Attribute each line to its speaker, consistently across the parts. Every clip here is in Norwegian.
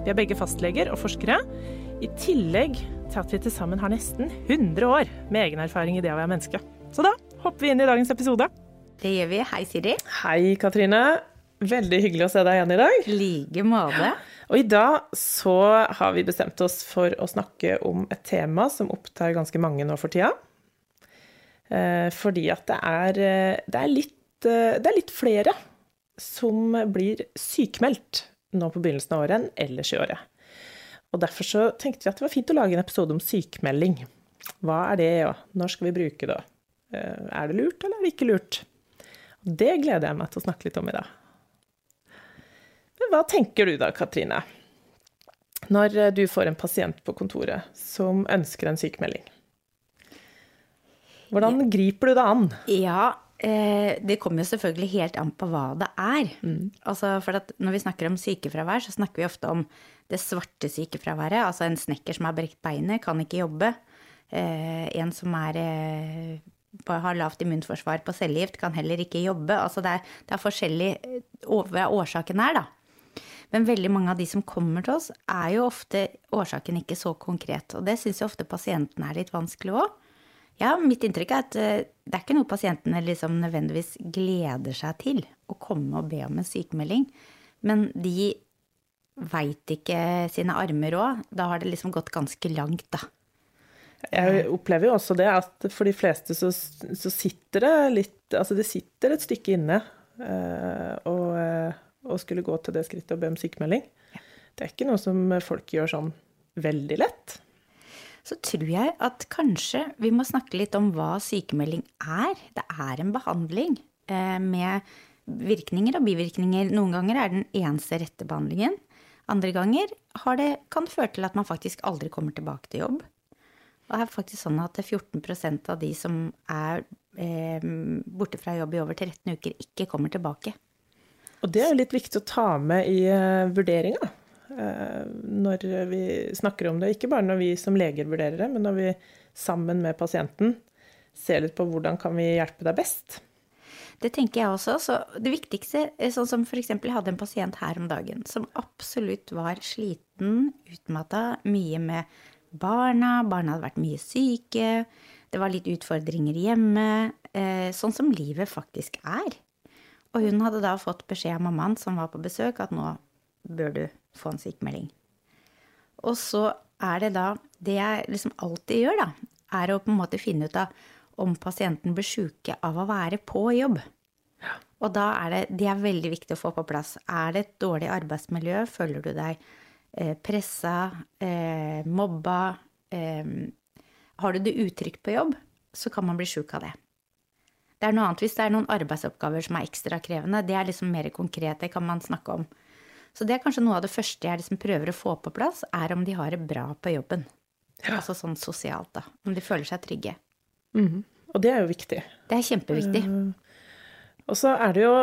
Speaker 1: Vi er begge fastleger og forskere, i tillegg til at vi til sammen har nesten 100 år med egen erfaring i det å være menneske. Så da hopper vi inn i dagens episode.
Speaker 2: Det gjør vi. Hei, Siri.
Speaker 1: Hei, Katrine. Veldig hyggelig å se deg igjen i dag.
Speaker 2: like måte.
Speaker 1: Og i dag så har vi bestemt oss for å snakke om et tema som opptar ganske mange nå for tida. Eh, fordi at det er, eh, det er, litt, eh, det er litt flere som blir sykmeldt nå på begynnelsen av året enn ellers i året. Og derfor så tenkte vi at det var fint å lage en episode om sykmelding. Hva er det, og når skal vi bruke det? Eh, Er det lurt, eller er det ikke lurt? Og Det gleder jeg meg til å snakke litt om i dag. Men hva tenker du da, Katrine, når eh, du får en pasient på kontoret som ønsker en sykemelding? Hvordan griper du det an?
Speaker 2: Ja, det kommer jo selvfølgelig helt an på hva det er. Altså, for at når vi snakker om sykefravær, så snakker vi ofte om det svarte sykefraværet. Altså en snekker som har brekt beinet, kan ikke jobbe. Eh, en som er, eh, har lavt immunforsvar på cellegift, kan heller ikke jobbe. Altså det er, det er forskjellig eh, hva årsaken er, da. Men veldig mange av de som kommer til oss, er jo ofte årsaken ikke så konkret. Og det syns jo ofte pasientene er litt vanskelig òg. Ja, mitt inntrykk er at eh, det er ikke noe pasientene liksom nødvendigvis gleder seg til, å komme og be om en sykemelding. Men de veit ikke sine armer òg. Da har det liksom gått ganske langt, da.
Speaker 1: Jeg opplever jo også det at for de fleste så, så sitter det litt Altså det sitter et stykke inne å eh, og skulle gå til det skrittet og be om sykemelding. Det er ikke noe som folk gjør sånn veldig lett.
Speaker 2: Så tror jeg at kanskje vi må snakke litt om hva sykemelding er. Det er en behandling eh, med virkninger og bivirkninger. Noen ganger er den eneste rette behandlingen. Andre ganger det, kan det føre til at man faktisk aldri kommer tilbake til jobb. Og det er faktisk sånn at 14% av de som er eh, borte fra jobb i over 13 uker, ikke kommer tilbake.
Speaker 1: Og det er jo litt viktig å ta med i uh, vurderinga eh, når vi snakker om det. Ikke bare når vi som leger vurderer det, men når vi sammen med pasienten ser litt på hvordan kan vi hjelpe deg best.
Speaker 2: Det tenker jeg også. Så det viktigste, er sånn som f.eks. jeg hadde en pasient her om dagen som absolutt var sliten, utmatta, mye med barna, barna hadde vært mye syke, det var litt utfordringer hjemme, eh, sånn som livet faktisk er. Og hun hadde da fått beskjed av mammaen som var på besøk, at nå bør du få en sykemelding. Og så er det da Det jeg liksom alltid gjør, da, er å på en måte finne ut av om pasienten blir sjuke av å være på jobb. Og da er det, det er veldig viktig å få på plass. Er det et dårlig arbeidsmiljø? Føler du deg eh, pressa, eh, mobba? Eh, har du det utrygt på jobb, så kan man bli sjuk av det. Det er noe annet hvis det er noen arbeidsoppgaver som er ekstra krevende. Det er liksom mer konkret, det kan man snakke om. Så det er kanskje noe av det første jeg liksom prøver å få på plass, er om de har det bra på jobben. Altså sånn sosialt, da. Om de føler seg trygge.
Speaker 1: Og det er jo viktig.
Speaker 2: Det er kjempeviktig.
Speaker 1: Og så er det jo,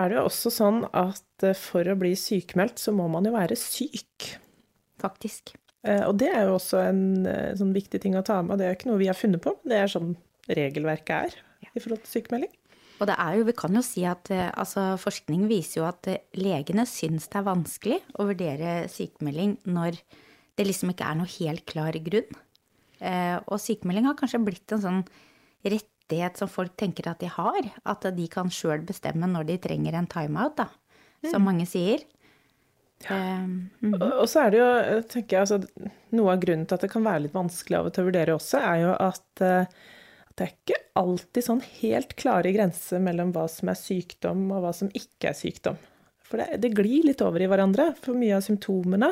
Speaker 1: er det jo også sånn at eh, for å bli sykemeldt, så må man jo være syk.
Speaker 2: Faktisk.
Speaker 1: Uh, Og det er jo også en uh, sånn viktig ting å ta med. Det er jo ikke noe vi har funnet på, det er sånn regelverket er i forhold til sykemelding.
Speaker 2: Og det er jo, vi kan jo si at eh, altså, forskning viser jo at eh, legene syns det er vanskelig å vurdere sykemelding når det liksom ikke er noe helt klar grunn. Eh, og sykemelding har kanskje blitt en sånn rettighet som folk tenker at de har. At de kan sjøl bestemme når de trenger en timeout, da. Som mange sier. Eh, mm
Speaker 1: Og og så er det jo, tenker jeg, altså, noe av grunnen til at det kan være litt vanskelig av og til å vurdere også, er jo at det er ikke alltid sånn helt klare grenser mellom hva som er sykdom og hva som ikke er sykdom. For det, det glir litt over i hverandre. For mye av symptomene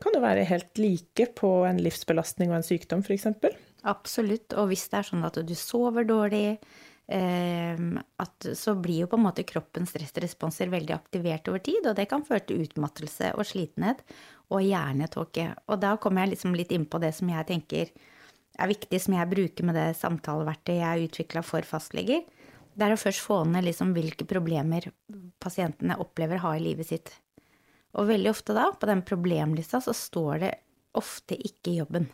Speaker 1: kan jo være helt like på en livsbelastning og en sykdom, f.eks.
Speaker 2: Absolutt. Og hvis det er sånn at du sover dårlig, eh, at, så blir jo på en måte kroppens stressresponser veldig aktivert over tid, og det kan føre til utmattelse og slitenhet og hjernetåke. Og da kommer jeg liksom litt inn på det som jeg tenker er viktig, som jeg bruker med det samtaleverktøyet jeg har utvikla for fastleger. Det er å først få ned liksom hvilke problemer pasientene opplever å ha i livet sitt. Og veldig ofte da, på den problemlista, så står det ofte ikke jobben.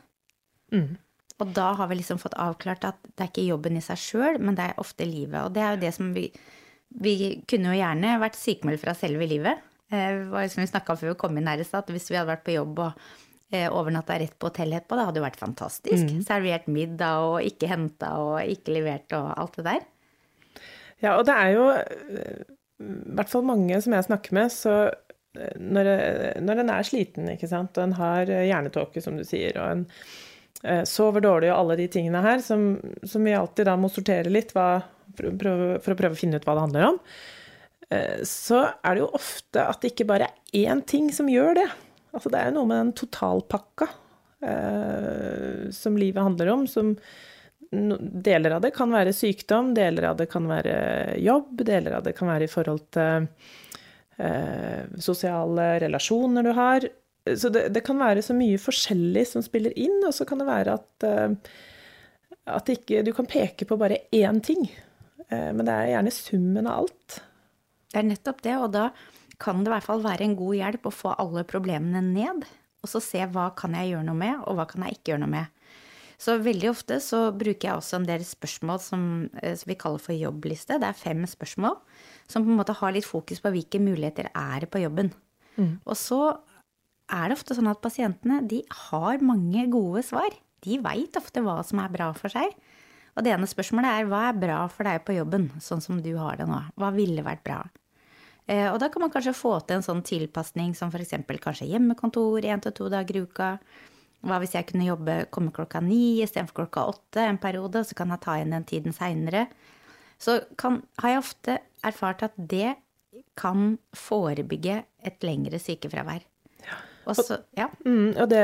Speaker 2: Og da har vi liksom fått avklart at det er ikke jobben i seg sjøl, men det er ofte livet. Og det er jo det som vi Vi kunne jo gjerne vært sykemeldt fra selve livet. Eh, Det var som vi snakka om før vi kom inn her i stad, at hvis vi hadde vært på jobb og overnatta rett på hotellet etterpå, det hadde jo vært fantastisk. Servert middag og ikke henta og ikke levert og alt det der.
Speaker 1: Ja, og det er jo eh, i hvert fall mange som jeg snakker med, så eh, når, eh, når en er sliten, ikke sant, og en har eh, hjernetåke, som du sier, og en eh, sover dårlig og alle de tingene her, som, som vi alltid da må sortere litt hva, for, for å prøve å finne ut hva det handler om, eh, så er det jo ofte at det ikke bare er én ting som gjør det. Altså det er noe med den totalpakka eh, som livet handler om, som no- Deler av det kan være sykdom, deler av det kan være jobb, deler av det kan være i forhold til eh, sosiale relasjoner du har. Så det, det kan være så mye forskjellig som spiller inn, og så kan det være at, eh, at ikke, du kan peke på bare én ting. Eh, men det er gjerne summen av alt.
Speaker 2: Det er nettopp det, og da kan det i hvert fall være en god hjelp å få alle problemene ned, og så se hva kan jeg gjøre noe med, og hva kan jeg ikke gjøre noe med. Så veldig ofte så bruker jeg også en del spørsmål som, eh, som vi kaller for jobbliste. Det er fem spørsmål som på en måte har litt fokus på hvilke muligheter er det på jobben. Og så er det ofte sånn at pasientene de har mange gode svar. De veit ofte hva som er bra for seg. Og det ene spørsmålet er hva er bra for deg på jobben, sånn som du har det nå? Hva ville vært bra? Eh, Og da kan man kanskje få til en sånn tilpasning som f.eks. kanskje hjemmekontor én til to dager i uka. Hva hvis jeg kunne jobbe, komme klokka ni istedenfor klokka åtte en periode, så kan jeg ta igjen den tiden seinere. Så kan, har jeg ofte erfart at det kan forebygge et lengre sykefravær. Og så, ja.
Speaker 1: Mm, og det,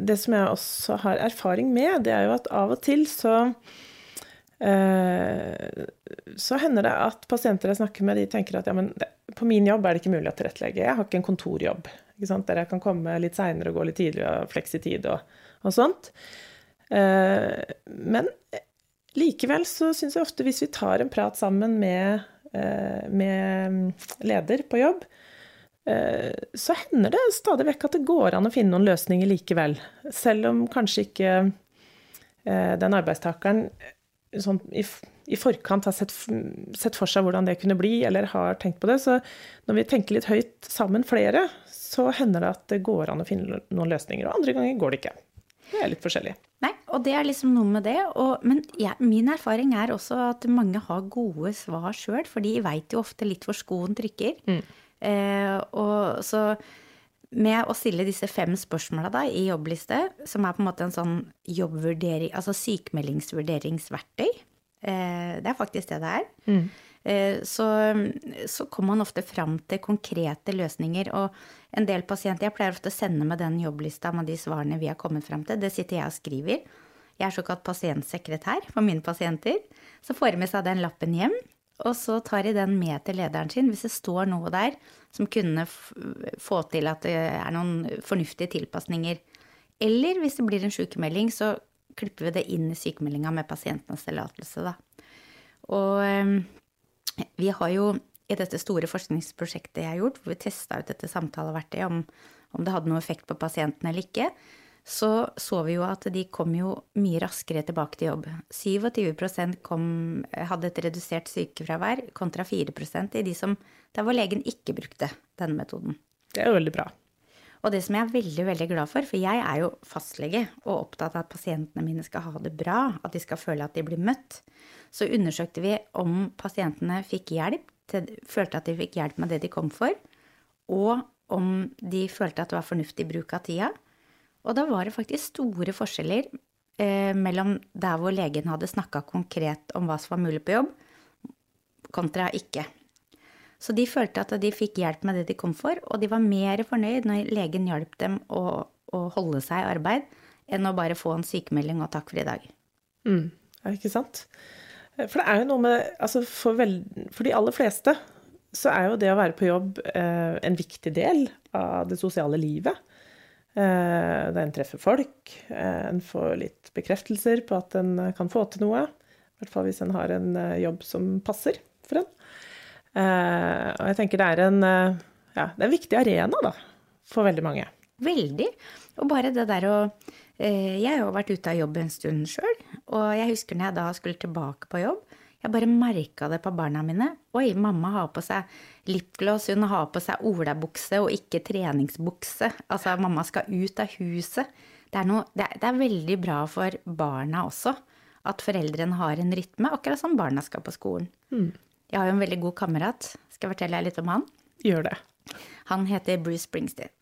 Speaker 1: det som jeg også har erfaring med, det er jo at av og til så eh, så hender det at pasienter jeg snakker med, de tenker at ja, men på min jobb er det ikke mulig å tilrettelegge. Jeg har ikke en kontorjobb ikke sant? der jeg kan komme litt seinere og gå litt tidligere og fleksitid og, og sånt. Eh, men likevel så syns jeg ofte hvis vi tar en prat sammen med, eh, med leder på jobb, eh, så hender det stadig vekk at det går an å finne noen løsninger likevel. Selv om kanskje ikke eh, den arbeidstakeren sånn i, i forkant har sett, sett for seg hvordan det kunne bli, eller har tenkt på det. Så når vi tenker litt høyt sammen flere, så hender det at det går an å finne noen løsninger. Og andre ganger går det ikke. Det er litt forskjellig.
Speaker 2: Nei, og det er liksom noe med det. Og, men ja, min erfaring er også at mange har gode svar sjøl, for de veit jo ofte litt hvor skoen trykker. Eh, og så med å stille disse fem spørsmåla i jobbliste, som er på en måte en sånn jobbvurdering, altså sykemeldingsvurderingsverktøy, eh, det er faktisk det det er, eh, så, så kommer man ofte fram til konkrete løsninger. Og en del pasienter Jeg pleier ofte å sende med den jobblista med de svarene vi har kommet fram til. Det sitter jeg og skriver. Jeg er såkalt pasientsekretær for mine pasienter. Så får de med seg den lappen hjem, og så tar de den med til lederen sin hvis det står noe der som kunne få til at det er noen fornuftige tilpasninger. Eller hvis det blir en sykemelding, så klipper vi det inn i sykemeldinga med pasientens tillatelse, da. Og eh, vi har jo i dette store forskningsprosjektet jeg har gjort, hvor vi testa ut dette samtaleverktøyet om, om det hadde noe effekt på pasienten eller ikke, så så vi jo at de kom jo mye raskere tilbake til jobb. 27 kom, hadde et redusert sykefravær, kontra 4% i de som der hvor legen ikke brukte denne metoden.
Speaker 1: Det er jo veldig bra.
Speaker 2: Og det som jeg er veldig veldig glad for, for jeg er jo fastlege og opptatt av at pasientene mine skal ha det bra, at de skal føle at de blir møtt, så undersøkte vi om pasientene fikk hjelp, til, følte at de fikk hjelp med det de kom for, og om de følte at det var fornuftig bruk av tida. Og da var det faktisk store forskjeller eh, mellom der hvor legen hadde snakka konkret om hva som var mulig på jobb, kontra ikke. Så de følte at de fikk hjelp med det de kom for, og de var mer fornøyd når legen hjalp dem å, å holde seg i arbeid, enn å bare få en sykemelding og 'takk for i dag'.
Speaker 1: Mm, er ikke sant? For det er jo noe med altså for, vel, for, de aller fleste så er jo det å være på jobb eh, en viktig del av det sosiale livet. Eh, der en treffer folk, eh, en får litt bekreftelser på at en kan få til noe. I hvert fall hvis en har en eh, jobb som passer for en. Eh, og jeg tenker det er en, eh, ja, det er en viktig arena, da, for veldig mange.
Speaker 2: Veldig. Og bare det der å Jeg har jo vært ute av jobb en stund sjøl, og jeg husker når jeg da skulle tilbake på jobb, jeg bare merka det på barna mine. Oi, mamma har på seg lipgloss, hun har på seg olabukse og ikke treningsbukse. Altså, mamma skal ut av huset. Det er, noe, det er, det er veldig bra for barna også at foreldrene har en rytme, akkurat som barna skal på skolen. Mm. Jeg har jo en veldig god kamerat. Skal jeg fortelle deg litt om han?
Speaker 1: Gjør det.
Speaker 2: Han heter Bruce Springsteen.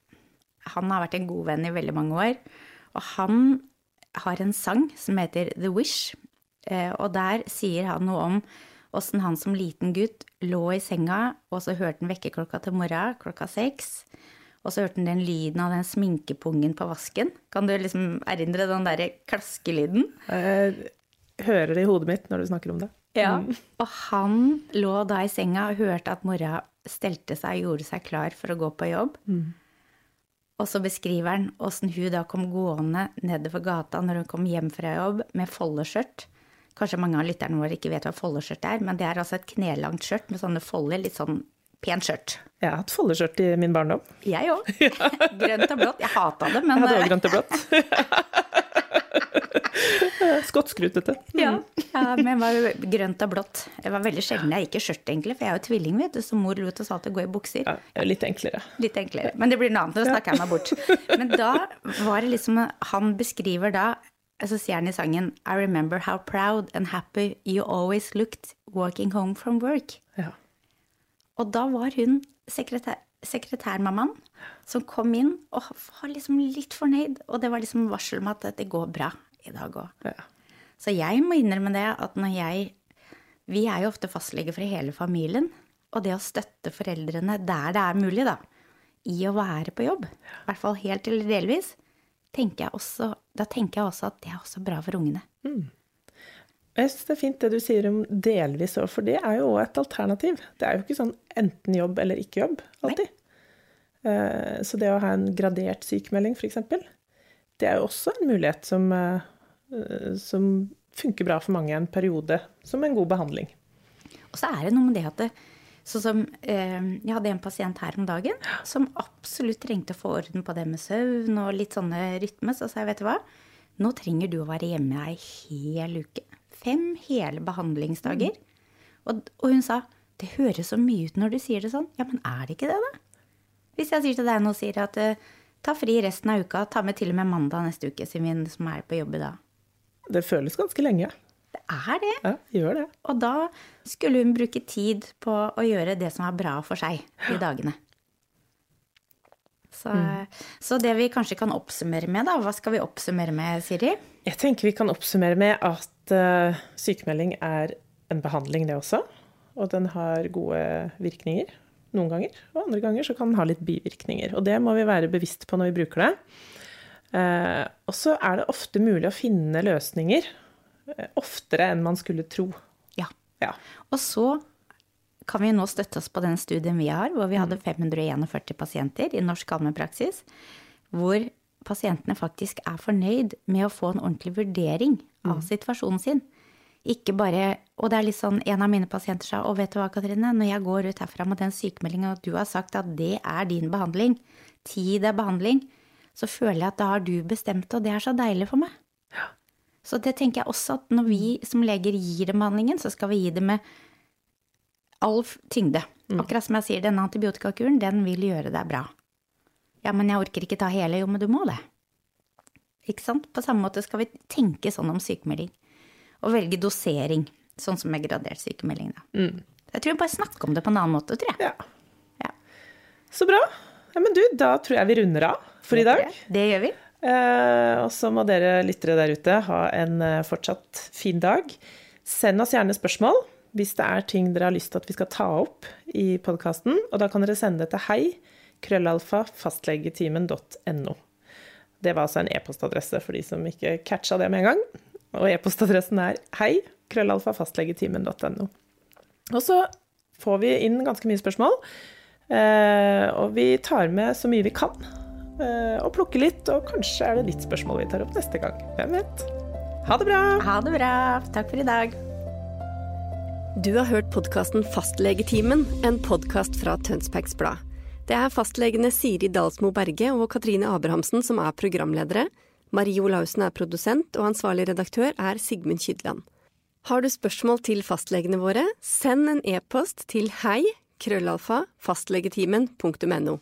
Speaker 2: Han har vært en god venn i veldig mange år. Og han har en sang som heter The Wish, og der sier han noe om åssen han som liten gutt lå i senga, og så hørte han vekkerklokka til mora klokka seks. Og så hørte han den lyden av den sminkepungen på vasken. Kan du liksom erindre den derre klaskelyden?
Speaker 1: Jeg hører det i hodet mitt når du snakker om det.
Speaker 2: Ja. Mm. Og han lå da i senga og hørte at mora stelte seg og gjorde seg klar for å gå på jobb. Mm. Og så beskriver han åssen hun da kom gående nedover gata når hun kom hjem fra jobb med foldeskjørt Kanskje mange av lytterne våre ikke vet hva foldeskjørt er, men det er altså et knelangt skjørt med sånne folder, litt sånn pent skjørt.
Speaker 1: Jeg har hatt foldeskjørt i min barndom.
Speaker 2: Jeg òg. grønt og blått. Jeg hata det, men
Speaker 1: Jeg hadde òg grønt og blått. Skottskrutete.
Speaker 2: Mm. Ja, ja, men var grønt og blått. Det var veldig sjelden jeg gikk i skjørt, egentlig, for jeg er jo tvilling, vet du, så mor lot oss alltid gå i bukser.
Speaker 1: Ja, litt enklere.
Speaker 2: Litt enklere. Men det blir noe annet, nå snakker jeg meg bort. Men da var det liksom Han beskriver da så sier han i sangen I remember how proud and happy you always looked walking home from work.
Speaker 1: Ja.
Speaker 2: Og da var hun sekretær, sekretærmammaen som kom inn og var liksom litt fornøyd. Og det var liksom varsel om at det går bra i dag òg.
Speaker 1: Ja.
Speaker 2: Så jeg må innrømme det at når jeg Vi er jo ofte fastleger for hele familien. Og det å støtte foreldrene der det er mulig, da, i å være på jobb, i hvert fall helt eller delvis, tenker jeg også, da tenker jeg også at det er også bra for ungene. Mm.
Speaker 1: Jeg syns det er fint det du sier om delvis òg, for det er jo òg et alternativ. Det er jo ikke sånn enten jobb eller ikke jobb alltid. Nei. Eh, så det å ha en gradert sykemelding, f.eks., det er jo også en mulighet som, eh, som funker bra for mange en periode, som en god behandling.
Speaker 2: Og så er det noe med det at det, Sånn som eh, Jeg hadde en pasient her om dagen som absolutt trengte å få orden på det med søvn og litt sånne rytme. Så sa jeg, vet du hva, nå trenger du å være hjemme ei hel uke. Fem hele behandlingsdager. Mm. Og, og, hun sa det høres så mye ut når du sier det sånn. Ja, men er det ikke det, da? Hvis jeg sier til deg nå sier at uh, ta fri resten av uka, ta med til og med mandag neste uke, Simin, som er på jobb i dag.
Speaker 1: Det føles ganske lenge.
Speaker 2: Er det.
Speaker 1: Ja, gjør det.
Speaker 2: Og da skulle hun bruke tid på å gjøre det som er bra for seg de dagene. Så, mm. så, det vi kanskje kan oppsummere med, da, hva skal vi oppsummere med, Siri?
Speaker 1: Jeg tenker vi kan oppsummere med at uh, sykemelding er en behandling, det også. Og den har gode virkninger noen ganger. Og andre ganger så kan den ha litt bivirkninger. Og det må vi være bevisst på når vi bruker det. Uh, og så er det ofte mulig å finne løsninger oftere enn man skulle tro.
Speaker 2: Ja.
Speaker 1: ja.
Speaker 2: Og så kan vi nå støtte oss på den studien vi har, hvor vi hadde 541 mm. pasienter i norsk allmennpraksis, hvor pasientene faktisk er fornøyd med å få en ordentlig vurdering av mm. situasjonen sin. Ikke bare Og det er litt sånn En av mine pasienter sa Å, vet du hva, Katrine, når jeg går ut herfra med den sykemeldinga, og du har sagt at det er din behandling, tid er behandling, så føler jeg at da har du bestemt det, og det er så deilig for meg. Så det tenker jeg også at når vi som leger gir dem behandlingen, så skal vi gi det med all tyngde. Mm. Akkurat som jeg sier, denne antibiotikakuren, den vil gjøre deg bra. Ja, men jeg orker ikke ta hele. Jo, men du må det. Ikke sant? På samme måte skal vi tenke sånn om sykemelding. Og velge dosering, sånn som med gradert sykemelding, da. Mm. Jeg tror vi bare snakker om det på en annen måte, tror jeg.
Speaker 1: Ja. ja. Så bra. ja, men du, da tror jeg vi runder av for i dag.
Speaker 2: Det gjør vi.
Speaker 1: Eh, og så må dere lyttere der ute ha en eh, fortsatt fin dag. Send oss gjerne spørsmål hvis det er ting dere har lyst til at vi skal ta opp i podkasten. Og da kan dere sende det til hei krøllalfa. Det var altså en e-postadresse for de som ikke catcha det med en gang. Og e-postadressen er hei krøllalfa. Og så får vi inn ganske mye spørsmål. Eh, og vi tar med så mye vi kan. Eh, og plukke litt, og kanskje er det ditt spørsmål vi tar opp neste gang. Hvem vet? Ha det bra!
Speaker 2: Ha det bra. Takk for i dag.
Speaker 3: Du har hørt podkasten Fastlegetimen, en podkast fra Tønsbergs Blad. Det er fastlegene Siri Dalsmo Berge og Katrine Abrahamsen som er programledere. Marie Olaussen er produsent, og ansvarlig redaktør er Sigmund Kydland. Har du spørsmål til fastlegene våre, send en e-post til hei krøllalfa fastlegetimen.no.